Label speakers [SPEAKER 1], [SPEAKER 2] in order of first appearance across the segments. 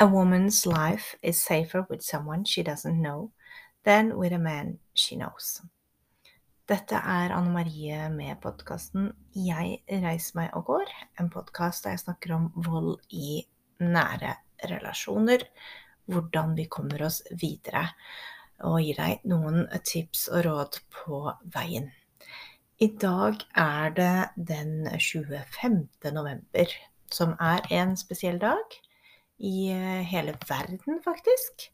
[SPEAKER 1] A woman's life is safer with someone she doesn't know than with a man she knows. Dette er Anne Marie med podkasten 'Jeg reiser meg og går', en podkast der jeg snakker om vold i nære relasjoner, hvordan vi kommer oss videre, og gir deg noen tips og råd på veien. I dag er det den 25. november, som er en spesiell dag i eh, hele verden, faktisk.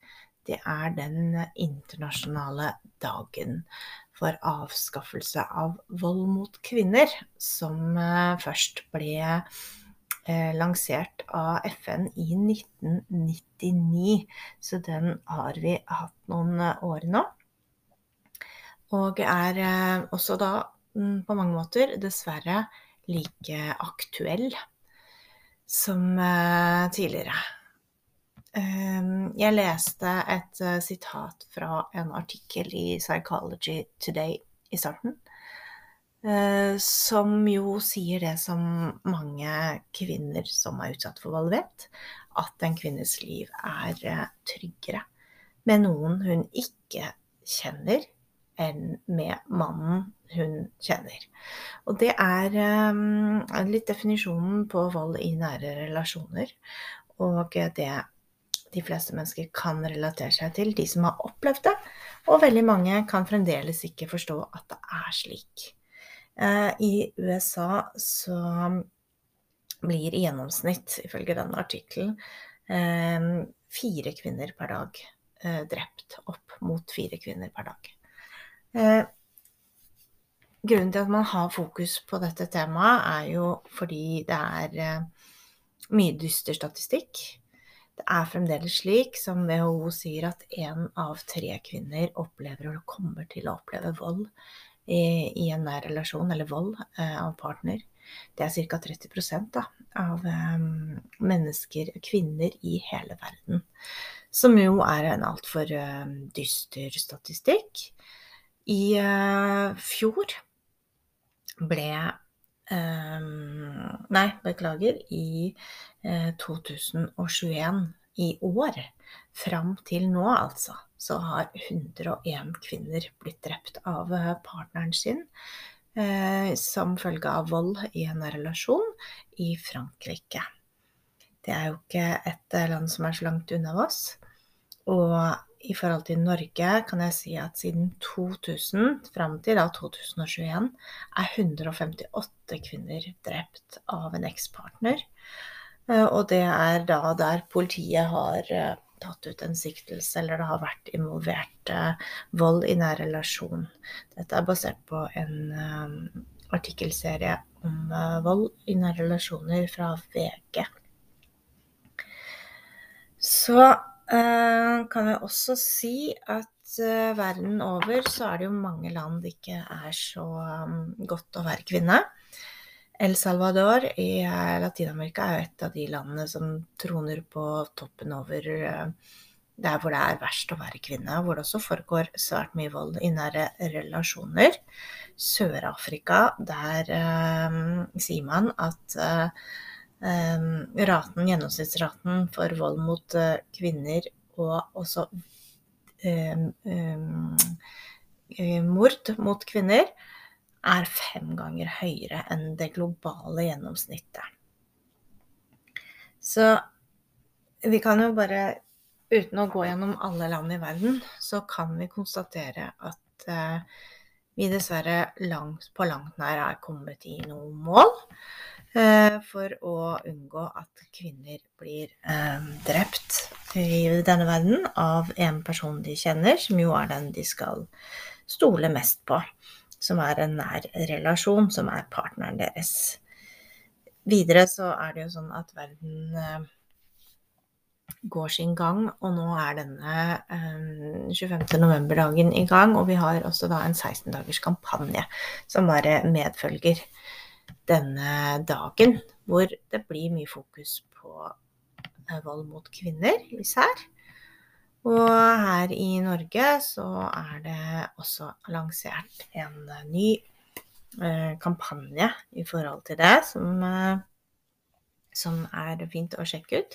[SPEAKER 1] Det er den internasjonale dagen for avskaffelse av vold mot kvinner, som eh, først ble eh, lansert av FN i 1999. Så den har vi hatt noen år nå. Og er også da mm, på mange måter dessverre like aktuell som uh, tidligere. Um, jeg leste et uh, sitat fra en artikkel i Psychology Today i starten, uh, som jo sier det som mange kvinner som er utsatt for vold, vet, at en kvinnes liv er tryggere med noen hun ikke kjenner, enn med mannen hun kjenner. Og det er um, litt definisjonen på vold i nære relasjoner. Og det de fleste mennesker kan relatere seg til, de som har opplevd det. Og veldig mange kan fremdeles ikke forstå at det er slik. Uh, I USA så blir i gjennomsnitt, ifølge denne artikkelen, uh, fire kvinner per dag uh, drept. Opp mot fire kvinner per dag. Eh, grunnen til at man har fokus på dette temaet, er jo fordi det er eh, mye dyster statistikk. Det er fremdeles slik, som WHO sier, at én av tre kvinner opplever eller kommer til å oppleve vold i, i en nær relasjon, eller vold eh, av partner. Det er ca. 30 da, av eh, mennesker, kvinner, i hele verden. Som jo er en altfor eh, dyster statistikk. I uh, fjor ble um, Nei, beklager. I uh, 2021, i år, fram til nå altså, så har 101 kvinner blitt drept av uh, partneren sin som følge av vold i en relasjon i Frankrike. Det er jo ikke et land som er så langt unna oss. Og i forhold til Norge kan jeg si at siden 2000 fram til da 2021 er 158 kvinner drept av en ekspartner. Eh, og det er da der politiet har eh, tatt ut en siktelse, eller det har vært involvert eh, vold i nær relasjon. Dette er basert på en artikkelserie om vold i nære relasjoner fra VG. Så kan jeg også si at uh, verden over så er det jo mange land det ikke er så um, godt å være kvinne. El Salvador i uh, Latin-Amerika er jo et av de landene som troner på toppen over der hvor det er verst å være kvinne, hvor det også foregår svært mye vold i nære relasjoner. Sør-Afrika, der sier man at Ehm, raten, gjennomsnittsraten for vold mot eh, kvinner og også ehm, ehm, eh, mord mot kvinner er fem ganger høyere enn det globale gjennomsnittet. Så vi kan jo bare, uten å gå gjennom alle land i verden, så kan vi konstatere at uh, vi dessverre langt på langt nær er kommet i noe mål. Eh, for å unngå at kvinner blir eh, drept i denne verden av en person de kjenner, som jo er den de skal stole mest på. Som er en nær relasjon, som er partneren deres. Videre så er det jo sånn at verden eh, går sin gang, og nå er denne 25. november-dagen i gang. Og vi har også da en 16 dagers kampanje som bare medfølger denne dagen, hvor det blir mye fokus på eh, vold mot kvinner især. Og her i Norge så er det også lansert en eh, ny eh, kampanje i forhold til det, som som er fint å sjekke ut,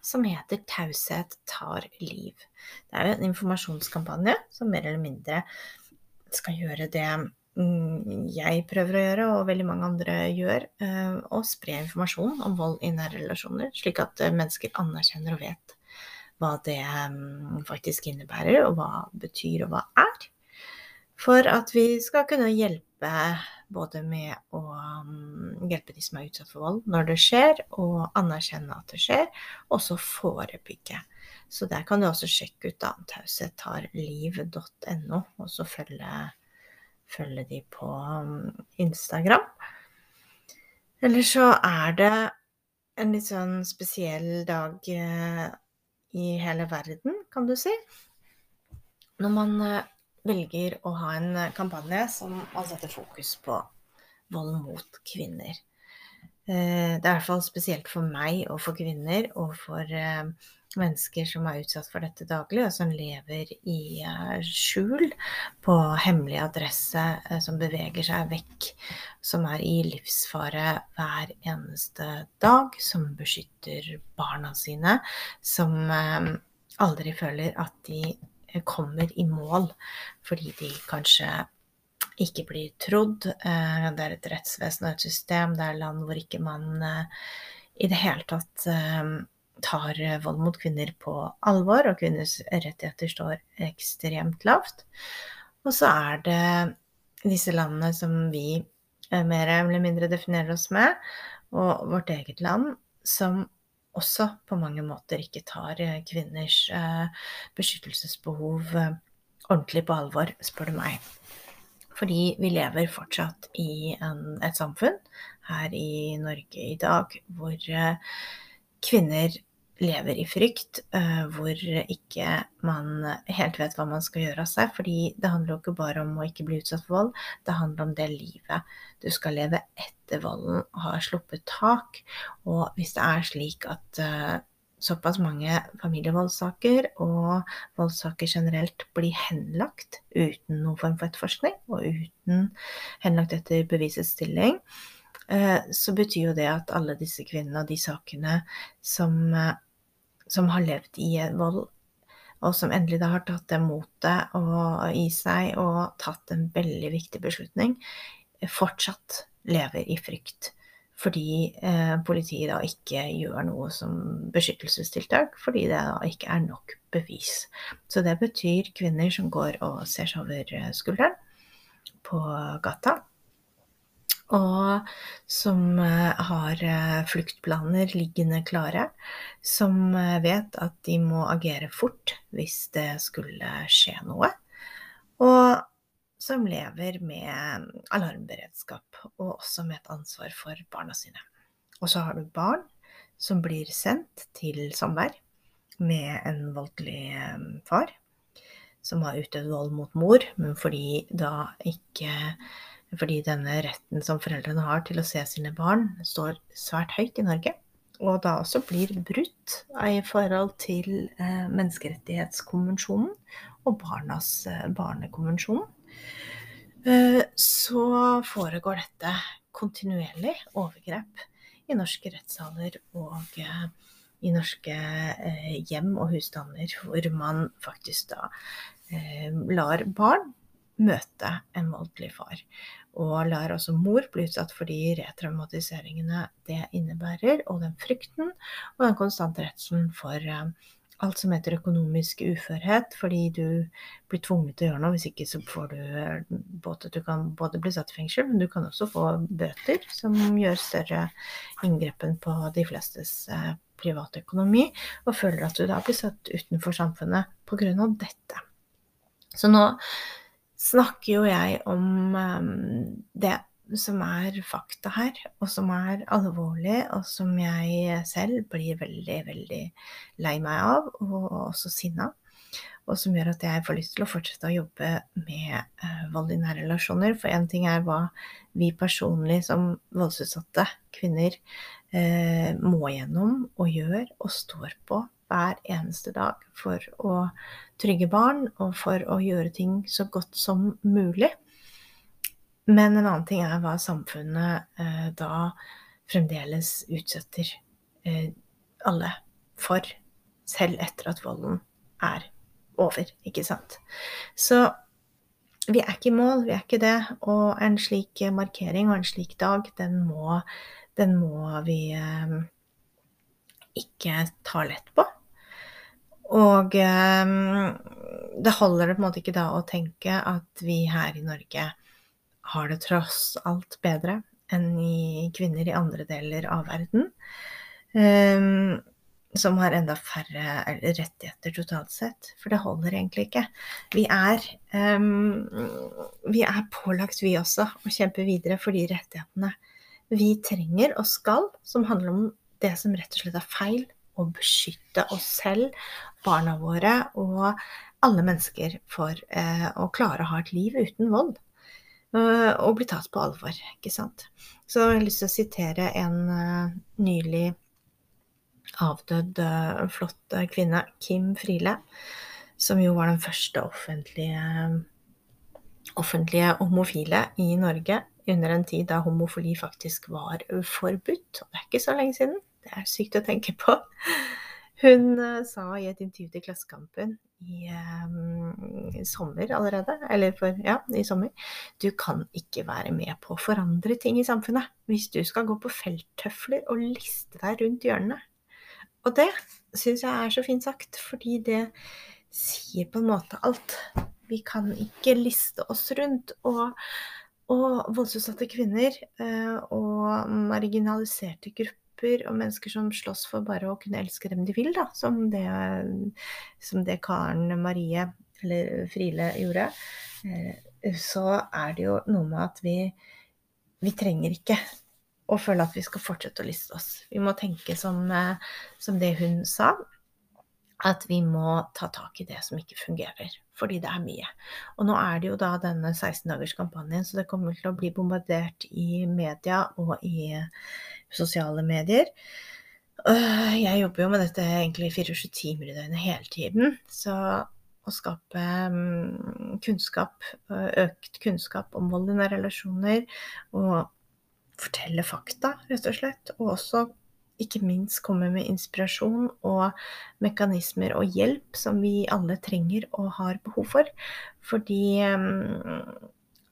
[SPEAKER 1] som heter 'Taushet tar liv'. Det er jo en informasjonskampanje som mer eller mindre skal gjøre det jeg prøver å gjøre, og veldig mange andre gjør, eh, å spre informasjon om vold i nære relasjoner, slik at eh, mennesker anerkjenner og vet hva det mm, faktisk innebærer, og hva betyr, og hva er. For at vi skal kunne hjelpe både med å mm, hjelpe de som er utsatt for vold når det skjer, og anerkjenne at det skjer, og så forebygge. Så der kan du også sjekke ut tausettarliv.no, og så følge, følge de på mm, Instagram. Eller så er det en litt sånn spesiell dag eh, i hele verden, kan du si. Når man eh, velger å ha en kampanje som setter fokus på vold mot kvinner. Eh, det er i hvert fall spesielt for meg og for kvinner og for eh, mennesker som er utsatt for dette daglig, og som lever i eh, skjul på hemmelig adresse, som beveger seg vekk, som er i livsfare hver eneste dag, som beskytter barna sine, som aldri føler at de kommer i mål fordi de kanskje ikke blir trodd. Eh, det er et rettsvesen og et system, det er land hvor ikke man eh, i det hele tatt eh, tar vold mot kvinner på alvor, og kvinners rettigheter står ekstremt lavt. Og så er det disse landene som vi mer eller mindre definerer oss med, og vårt eget land, som også på mange måter ikke tar eh, kvinners eh, beskyttelsesbehov eh, ordentlig på alvor, spør du meg. Fordi vi lever fortsatt i en, et samfunn her i Norge i dag hvor kvinner lever i frykt, uh, hvor ikke man helt vet hva man skal gjøre av seg. Fordi det handler jo ikke bare om å ikke bli utsatt for vold, det handler om det livet du skal leve etter volden har sluppet tak. Og hvis det er slik at uh, såpass mange familievoldssaker og voldssaker generelt blir henlagt uten noen form for etterforskning, og uten henlagt etter bevisets stilling, eh, så betyr jo det at alle disse kvinnene og de sakene som som har levd i vold, og som endelig da har tatt det motet i seg og tatt en veldig viktig beslutning, fortsatt lever i frykt. Fordi eh, politiet da ikke gjør noe som beskyttelsestiltak, fordi det da ikke er nok bevis. Så det betyr kvinner som går og ser seg over skulderen på gata, og som eh, har eh, fluktplaner liggende klare, som eh, vet at de må agere fort hvis det skulle skje noe, og som lever med alarmberedskap, og også med et ansvar for barna sine. Og så har du barn som blir sendt til samvær med en voldelig far, som har utøvd vold mot mor, men fordi da ikke fordi denne retten som foreldrene har til å se sine barn, står svært høyt i Norge. Og da også blir brutt i forhold til eh, menneskerettighetskonvensjonen og barnas eh, barnekonvensjon. Eh, så foregår dette kontinuerlig overgrep i norske rettssaler og i norske hjem og husstander, hvor man faktisk da lar barn møte en voldelig far og lar også mor bli utsatt for de retraumatiseringene det innebærer, og den frykten og den konstante redselen for eh, alt som heter økonomisk uførhet, fordi du blir tvunget til å gjøre noe. Hvis ikke så får du eh, både, Du kan både bli satt i fengsel, men du kan også få bøter som gjør større inngrepen på de flestes private privatøkonomi, og føler at du da blir satt utenfor samfunnet pga. dette. Så nå snakker jo jeg om um, det som er fakta her, og som er alvorlig, og som jeg selv blir veldig, veldig lei meg av, og også sinna. Og som gjør at jeg får lyst til å fortsette å jobbe med uh, vold i nære relasjoner. For én ting er hva vi personlig som voldsutsatte kvinner uh, må gjennom og gjør og står på hver eneste dag for å trygge barn og for å gjøre ting så godt som mulig. Men en annen ting er hva samfunnet eh, da fremdeles utsetter eh, alle for, selv etter at volden er over, ikke sant. Så vi er ikke i mål, vi er ikke det. Og en slik markering og en slik dag, den må, den må vi eh, ikke ta lett på. Og eh, det holder det på en måte ikke da å tenke at vi her i Norge har det tross alt bedre enn i kvinner i andre deler av verden. Um, som har enda færre rettigheter totalt sett. For det holder egentlig ikke. Vi er, um, vi er pålagt, vi også, å kjempe videre for de rettighetene vi trenger og skal, som handler om det som rett og slett er feil. Å beskytte oss selv, barna våre og alle mennesker for eh, å klare å ha et liv uten vold. Uh, og bli tatt på alvor, ikke sant. Så jeg har lyst til å sitere en uh, nylig avdød, uh, flott kvinne, Kim Friele, som jo var den første offentlige, offentlige homofile i Norge under en tid da homofili faktisk var forbudt. Og det er ikke så lenge siden. Det er sykt å tenke på. Hun uh, sa i et intervju til Klassekampen i um, sommer allerede, eller for, ja, i sommer Du kan ikke være med på å forandre ting i samfunnet hvis du skal gå på felttøfler og liste deg rundt hjørnene. Og det syns jeg er så fint sagt, fordi det sier på en måte alt. Vi kan ikke liste oss rundt. Og, og voldsutsatte kvinner eh, og marginaliserte grupper og mennesker som slåss for bare å kunne elske dem de vil, da, som det, som det Karen Marie, eller Friele, gjorde, eh, så er det jo noe med at vi, vi trenger ikke å føle at vi skal fortsette å liste oss. Vi må tenke som, eh, som, det hun sa, at vi må ta tak i det som ikke fungerer. Fordi det er mye. Og nå er det jo da denne 16-dagerskampanjen, så det kommer til å bli bombardert i media og i sosiale medier. Øh, jeg jobber jo med dette egentlig 24 timer i døgnet hele tiden. Så å skape mm, kunnskap, økt kunnskap om vold i nære relasjoner og fortelle fakta, rett og slett. Og også ikke minst komme med inspirasjon og mekanismer og hjelp som vi alle trenger og har behov for. Fordi um,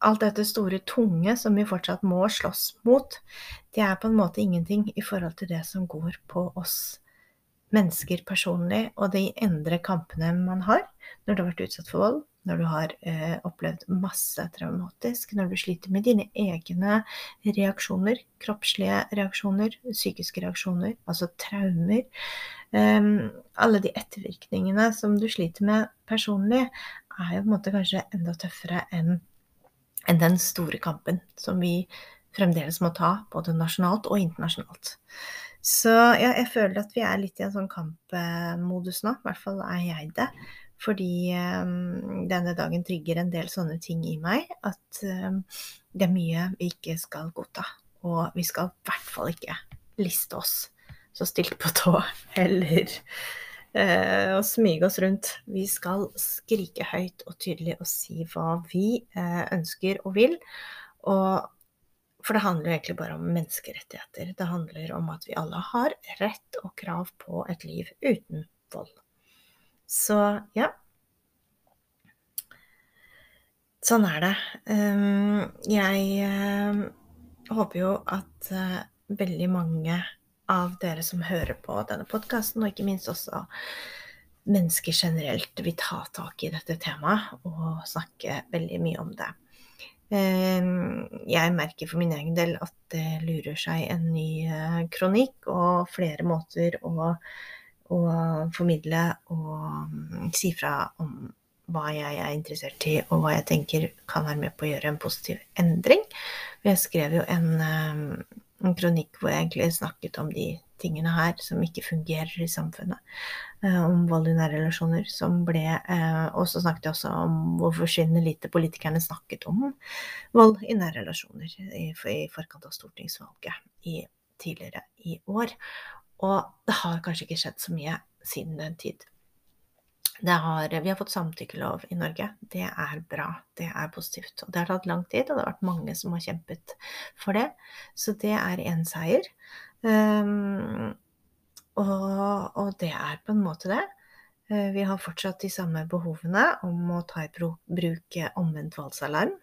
[SPEAKER 1] alt dette store, tunge som vi fortsatt må slåss mot, det er på en måte ingenting i forhold til det som går på oss mennesker personlig, og de indre kampene man har når du har vært utsatt for vold, når du har eh, opplevd masse traumatisk, når du sliter med dine egne reaksjoner, kroppslige reaksjoner, psykiske reaksjoner, altså traumer. eh, alle de ettervirkningene som du sliter med personlig, er jo på en måte kanskje enda tøffere enn enn den store kampen som vi fremdeles må ta, både nasjonalt og internasjonalt. Så ja, jeg føler at vi er litt i en sånn kampmodus nå. I hvert fall er jeg det. Fordi um, denne dagen trigger en del sånne ting i meg. At um, det er mye vi ikke skal godta. Og vi skal i hvert fall ikke liste oss så stilt på tå eller uh, smyge oss rundt. Vi skal skrike høyt og tydelig og si hva vi uh, ønsker og vil. Og for det handler jo egentlig bare om menneskerettigheter. Det handler om at vi alle har rett og krav på et liv uten vold. Så ja. Sånn er det. Ehm, jeg ehm, håper jo at eh, veldig mange av dere som hører på denne podkasten, og ikke minst også mennesker generelt, vil ta tak i dette temaet og snakke veldig mye om det. Ehm, jeg merker for min egen del at det lurer seg en ny eh, kronikk og flere måter å og formidle og mm, si fra om hva jeg er interessert i, og hva jeg tenker kan være med på å gjøre en positiv endring. Jeg skrev jo en, mm, en kronikk hvor jeg egentlig snakket om de tingene her som ikke fungerer i samfunnet. Eh, om vold i nære relasjoner som ble eh, Og så snakket jeg også om hvor forsvinnende lite politikerne snakket om vold i nære relasjoner i, i forkant av stortingsvalget i, tidligere i år. Og det har kanskje ikke skjedd så mye siden den tid. Har, vi har fått samtykkelov i Norge. Det er bra. Det er positivt. Og det har tatt lang tid, og det har vært mange som har kjempet for det. Så det er én seier. Um, Og, og det er på en måte det. Eh, vi har fortsatt de samme behovene om å ta i bruk omvendt voldsalarm.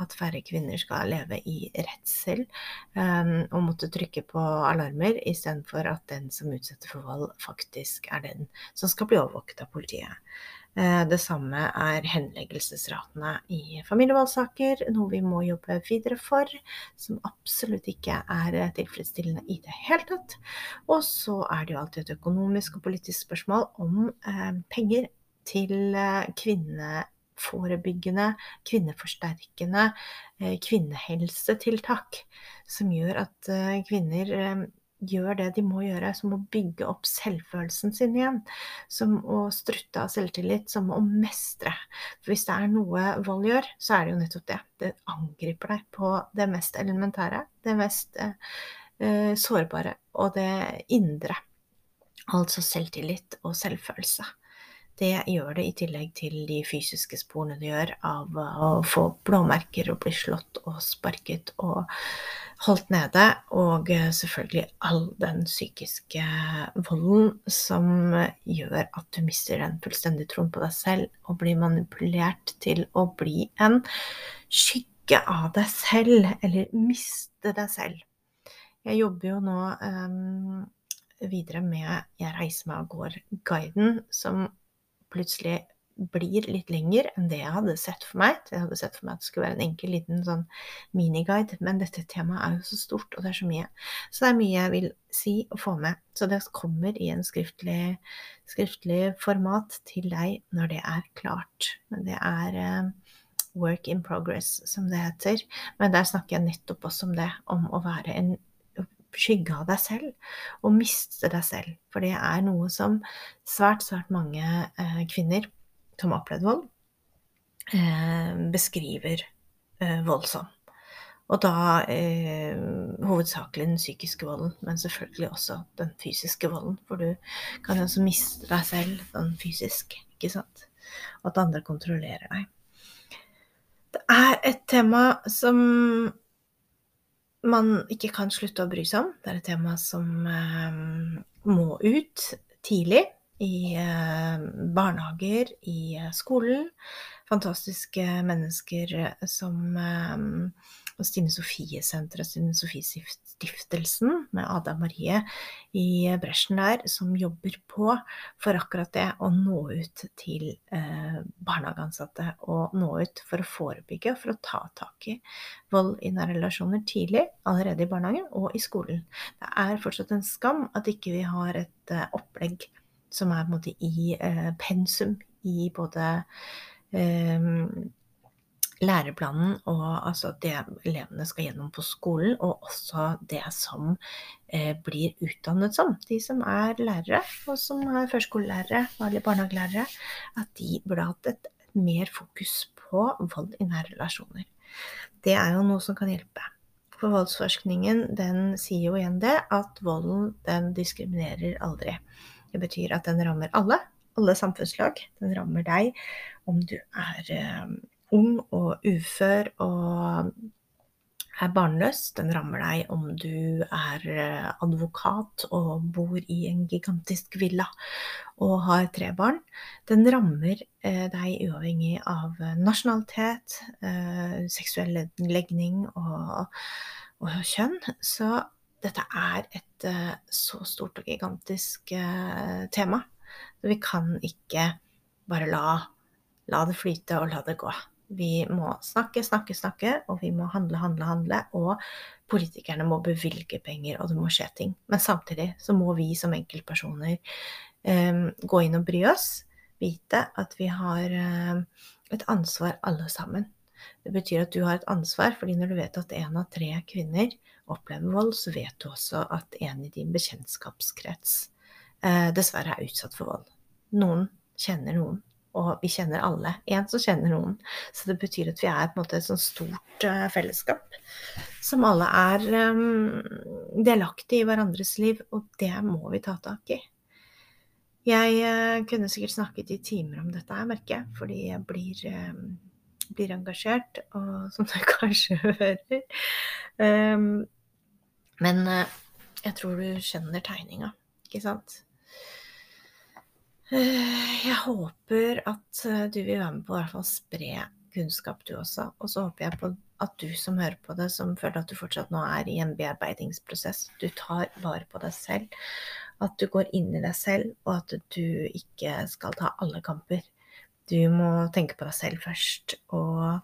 [SPEAKER 1] At færre kvinner skal leve i redsel um, og måtte trykke på alarmer, istedenfor at den som utsetter for vold, faktisk er den som skal bli overvåket av politiet. Eh, det samme er henleggelsesratene i familievoldssaker, noe vi må jobbe videre for, som absolutt ikke er tilfredsstillende i det hele tatt. Og så er det jo alltid et økonomisk og politisk spørsmål om eh, penger til eh, kvinneforebyggende, kvinneforsterkende eh, kvinnehelsetiltak, som gjør at kvinner gjør det de må gjøre, som å bygge opp selvfølelsen sin igjen. Som å strutte av selvtillit, som å mestre. For hvis det er noe vold gjør, så er det jo nettopp det. Det angriper deg på det mest elementære, det mest eh, eh sårbare og det indre. Altså selvtillit og selvfølelse. Det gjør det i tillegg til de fysiske sporene det gjør av å få blåmerker og bli slått og sparket og holdt nede. Og selvfølgelig all den psykiske volden som gjør at du mister den fullstendige troen på deg selv og blir manipulert til å bli en skygge av deg selv, eller miste deg selv. Jeg jobber jo nå um, videre med Jeg reiser meg og går-guiden, som plutselig blir litt lenger enn det jeg hadde sett for meg. Jeg hadde sett for meg at det skulle være en enkel liten sånn miniguide, men dette temaet er jo så stort, og det er så mye. Så det er mye jeg vil si og få med. Så det kommer i en skriftlig, skriftlig format til deg når det er klart. Men det er uh, work in progress, som det heter. Men der snakker jeg nettopp også om det, om å være en skygge av deg selv og miste deg selv. For det er noe som svært, svært mange eh, kvinner som har opplevd vold, eh, beskriver eh, vold som. Og da eh, hovedsakelig den psykiske volden, men selvfølgelig også den fysiske volden. For du kan jo også miste deg selv sånn fysisk, ikke sant. Og at andre kontrollerer deg. Det er et tema som man ikke kan slutte å bry seg om. Det er et tema som eh, må ut tidlig. I eh, barnehager, i skolen. Fantastiske mennesker som eh, og Stine Sofie-senteret, Stine Sofie-stiftelsen med Ada Marie i bresjen der, som jobber på for akkurat det å nå ut til eh, barnehageansatte. Og nå ut for å forebygge og for å ta tak i vold i nære relasjoner tidlig, allerede i barnehagen og i skolen. Det er fortsatt en skam at ikke vi har et eh, opplegg som er på en måte i eh, pensum i både eh, læreplanen og altså det elevene skal gjennom på skolen, og også det som eh, blir utdannet som. De som er lærere, og som er førskolelærere, vanlige barnehagelærere, at de burde hatt et mer fokus på vold i nære relasjoner. Det er jo noe som kan hjelpe. For voldsforskningen den sier jo igjen det, at volden den diskriminerer aldri. Det betyr at den rammer alle, alle samfunnslag. Den rammer deg om du er eh, ung og ufør og er barnløs. Den rammer deg om du er eh, advokat og bor i en gigantisk villa og har tre barn. Den rammer eh, deg uavhengig av nasjonalitet, eh, seksuell legning og, og kjønn. Så dette er et så stort og gigantisk tema. Vi kan ikke bare la, la det flyte og la det gå. Vi må snakke, snakke, snakke, og vi må handle, handle, handle. Og politikerne må bevilge penger, og det må skje ting. Men samtidig så må vi som enkeltpersoner um, gå inn og bry oss. Vite at vi har um, et ansvar alle sammen. Det betyr at du har et ansvar, fordi når du vet at én av tre kvinner opplever vold, så vet du også at en i din bekjentskapskrets uh, dessverre er utsatt for vold. Noen kjenner noen og vi kjenner alle. En som kjenner noen. Så det betyr at vi er på en måte et sånt stort uh, fellesskap som alle er um, delaktige i hverandres liv, og det må vi ta tak i. Jeg uh, kunne sikkert snakket i timer om dette her, merker jeg, fordi jeg blir, uh, blir engasjert, og som du kanskje hører. Um, men jeg tror du skjønner tegninga. ikke sant? Jeg håper at eh, du vil være med på å hvert fall spre kunnskap, du også. Og så håper jeg på at du som hører på det, som føler at du fortsatt nå er i en bearbeidingsprosess, du tar vare på deg selv. At du går inn i deg selv, og at du ikke skal ta alle kamper. Du må tenke på deg selv først, og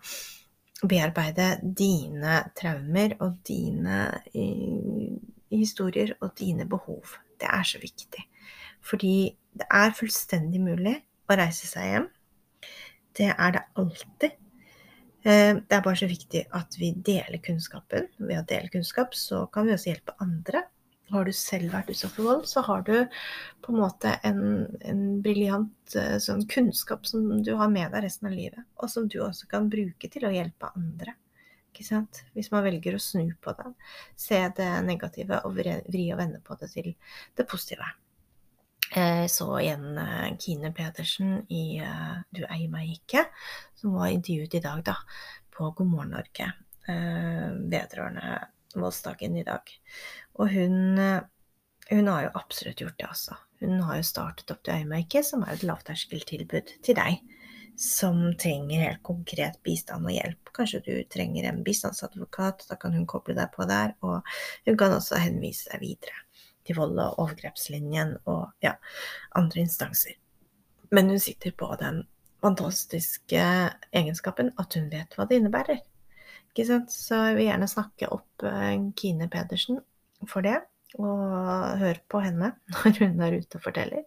[SPEAKER 1] bearbeide dine traumer og dine eh, historier og dine behov. Det er så viktig. Fordi det er fullstendig mulig å reise seg hjem. Det er det alltid. Eh, det er bare så viktig at vi deler kunnskapen. Ved å dele kunnskap så kan vi også hjelpe andre. Har du selv vært utsatt for vold, så har du på en måte en, en briljant eh, sånn kunnskap som du har med deg resten av livet, og som du også kan bruke til å hjelpe andre. Hvis man velger å snu på det, se det negative og vri og vende på det til det positive. Jeg så igjen eh, Kine Pedersen i eh, Du eier meg ikke, som var intervjuet i dag, da, på God morgen Norge eh, vedrørende voldsdagen i dag. Og hun, hun har jo absolutt gjort det, altså. Hun har jo startet opp Du eier meg ikke, som er et lavterskeltilbud til deg som trenger helt konkret bistand og hjelp. Kanskje du trenger en bistandsadvokat, da kan hun koble deg på der, og hun kan også henvise deg videre til vold- og overgrepslinjen og ja, andre instanser. Men hun sitter på den fantastiske egenskapen at hun vet hva det innebærer. Ikke sant? Så jeg vil gjerne snakke opp eh, Kine Pedersen for det, og høre på henne når hun er ute og forteller.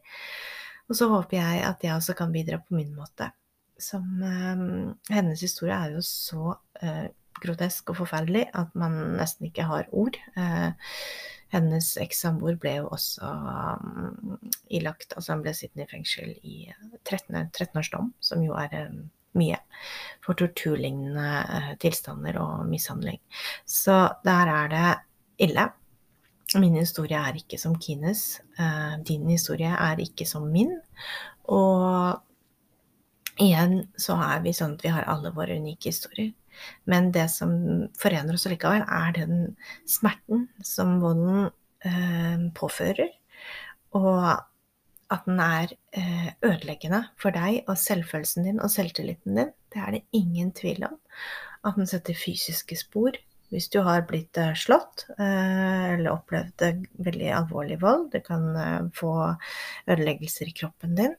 [SPEAKER 1] Og så håper jeg at jeg også kan bidra på min måte. Som eh, Hennes historie er jo så eh, grotesk og forferdelig at man nesten ikke har ord. Uh, hennes ekssamboer ble jo også um, ilagt Altså han ble sittende i fengsel i 13, 13 års som jo er um, mye, for torturlignende uh, tilstander og mishandling. Så der er det ille. Min historie er ikke som Kines. Uh, din historie er ikke som min. Og igjen så er vi sånn at vi har alle våre unike historier. Men det som forener oss allikevel, er den smerten som volden eh, påfører. Og at den er eh, ødeleggende for deg og selvfølelsen din og selvtilliten din. Det er det ingen tvil om. At den setter fysiske spor. Hvis du har blitt eh, slått eh, eller opplevd veldig alvorlig vold, det kan eh, få ødeleggelser i kroppen din.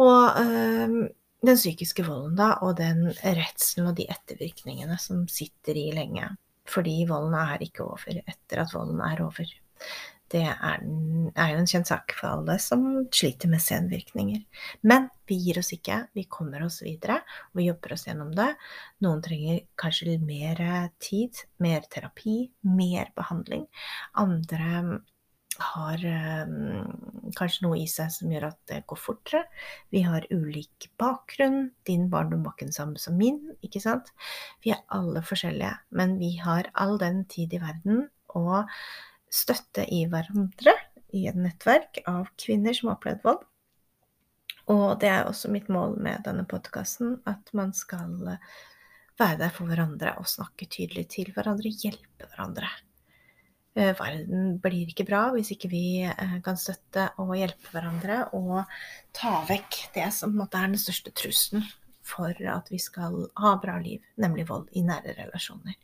[SPEAKER 1] Og eh, den psykiske volden, da, og den redselen og de ettervirkningene som sitter i lenge. Fordi volden er ikke over etter at volden er over. Det er, er, jo en kjent sak for alle som sliter med senvirkninger. Men vi gir oss ikke. Vi kommer oss videre, og vi jobber oss gjennom det. Noen trenger kanskje litt mer tid, mer terapi, mer behandling. Andre har um, kanskje noe i seg som gjør at det går fortere. Vi har ulik bakgrunn. Din barndom var ikke den samme som min, ikke sant? Vi er alle forskjellige, men vi har all den tid i verden å støtte i hverandre i et nettverk av kvinner som har opplevd vold. Og det er også mitt mål med denne podkasten, at man skal være der for hverandre og snakke tydelig til hverandre, hjelpe hverandre. Eh, verden blir ikke bra hvis ikke vi eh, kan støtte og hjelpe hverandre og ta vekk det som er den største trusselen for at vi skal ha bra liv, nemlig vold i nære relasjoner.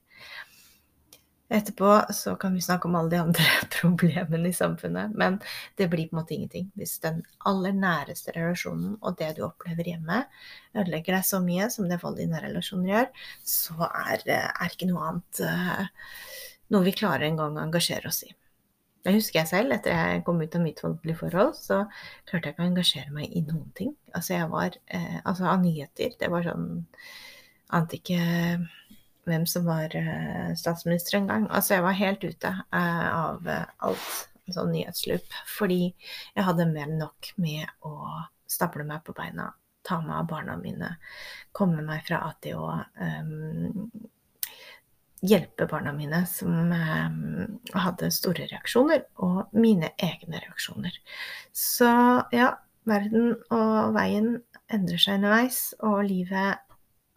[SPEAKER 1] Etterpå så kan vi snakke om alle de andre problemene i samfunnet, men det blir på en måte ingenting. Hvis den aller næreste relasjonen og det du opplever hjemme, ødelegger deg så mye som det vold i nære relasjoner gjør, så er, eh, er ikke noe annet noe vi klarer en gang å engasjere oss i. Det husker jeg selv, etter jeg kom ut av mitt voldelige forhold, så klarte jeg ikke å engasjere meg i noen ting. Altså, jeg var eh, Altså, av nyheter. Det var sånn Ante ikke hvem som var eh, statsminister engang. Altså, jeg var helt ute eh, av eh, alt sånn nyhetsloop. Fordi jeg hadde mer enn nok med å stable meg på beina, ta meg av barna mine, komme meg fra A til. Um, hjelpe barna mine som eh, hadde store reaksjoner, og mine egne reaksjoner. Så ja, verden og veien endrer seg underveis, og livet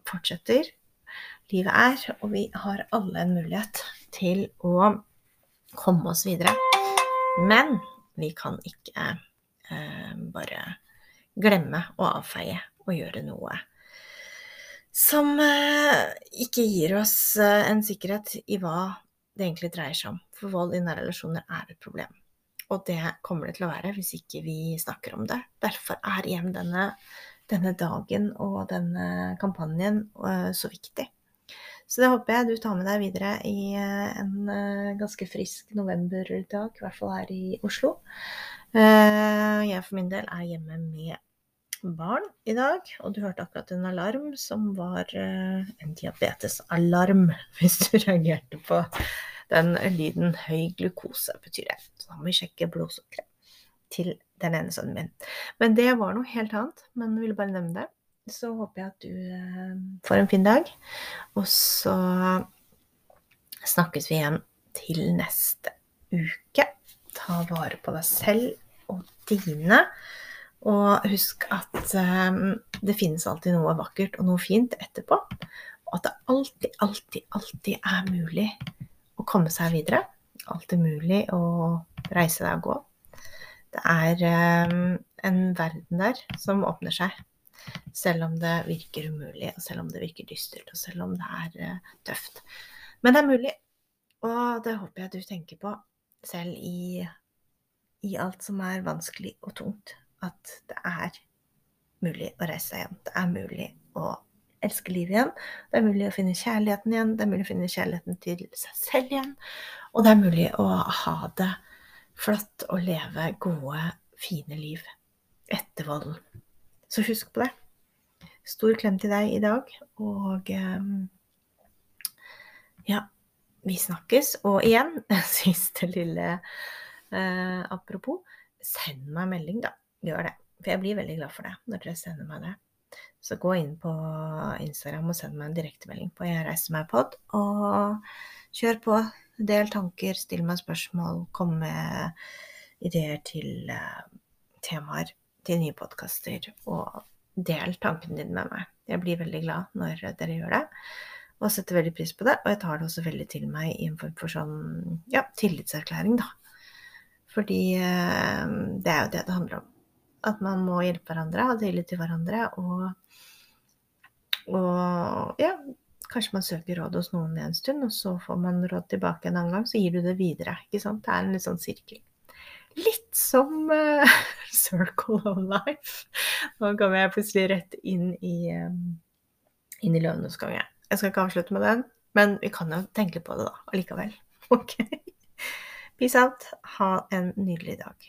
[SPEAKER 1] fortsetter. Livet er, og vi har alle en mulighet til å komme oss videre. Men Vi kan ikke eh, bare glemme å avfeie og gjøre noe som eh, ikke gir oss eh, en sikkerhet i hva det egentlig dreier seg om. For vold i nære relasjoner er et problem. Og det kommer det til å være hvis ikke vi snakker om det. Derfor er igjen denne, denne dagen og denne kampanjen uh, så viktig. Så det håper jeg du tar med deg videre i en ganske frisk novemberdag, i hvert fall her i Oslo. jeg for min del er hjemme med barn i dag, og du hørte akkurat en alarm som var en diabetesalarm, hvis du reagerte på den lyden høy glukose betyr det. Så da må vi sjekke blodsukkeret til den ene sønnen min. Men det var noe helt annet, men ville bare nevne det. Så håper jeg at du eh, får en fin dag. Og så snakkes vi igjen til neste uke. Ta vare på deg selv og dine. Og husk at um, det finnes alltid noe vakkert og noe fint etterpå. Og at det alltid, alltid, alltid er mulig å komme seg videre. Alt er mulig å reise deg og gå. Det er um, en verden der som åpner seg. Selv om det virker umulig, og selv om det virker dystert, og selv om det er uh, tøft. Men det er mulig, og det håper jeg du tenker på selv i, i alt som er vanskelig og tungt. At det er mulig å reise seg igjen. Det er mulig å elske livet igjen. Det er mulig å finne kjærligheten igjen. Det er mulig å finne kjærligheten til seg selv igjen. Og det er mulig å ha det flott og leve gode, fine liv etter volden. Så husk på det. Stor klem til deg i dag, og ehm, ja, vi snakkes. Og igjen, siste lille eh, apropos, send meg melding, da. Gjør det. For jeg blir veldig glad for det når dere sender meg det. Så gå inn på Instagram og send meg en direktemelding på Jeg reiser meg pod, og kjør på. Del tanker, still meg spørsmål, kom med ideer til uh, temaer til nye podkaster, og del tankene dine med meg. Jeg blir veldig glad når dere gjør det, og setter veldig pris på det. Og jeg tar det også veldig til meg i en form for sånn ja, tillitserklæring, da. Fordi uh, det er jo det det handler om. At man må hjelpe hverandre, ha tillit til hverandre og og ja, kanskje man søker råd hos noen en stund, og så får man råd tilbake en annen gang, så gir du det videre. ikke sant? Det er en litt sånn sirkel. Litt som uh, circle of life. Nå kommer jeg plutselig rett inn i, um, inn i Løvenes konge. Jeg skal ikke avslutte med den, men vi kan jo tenke på det da allikevel. Ok? Peace out. Ha en nydelig dag.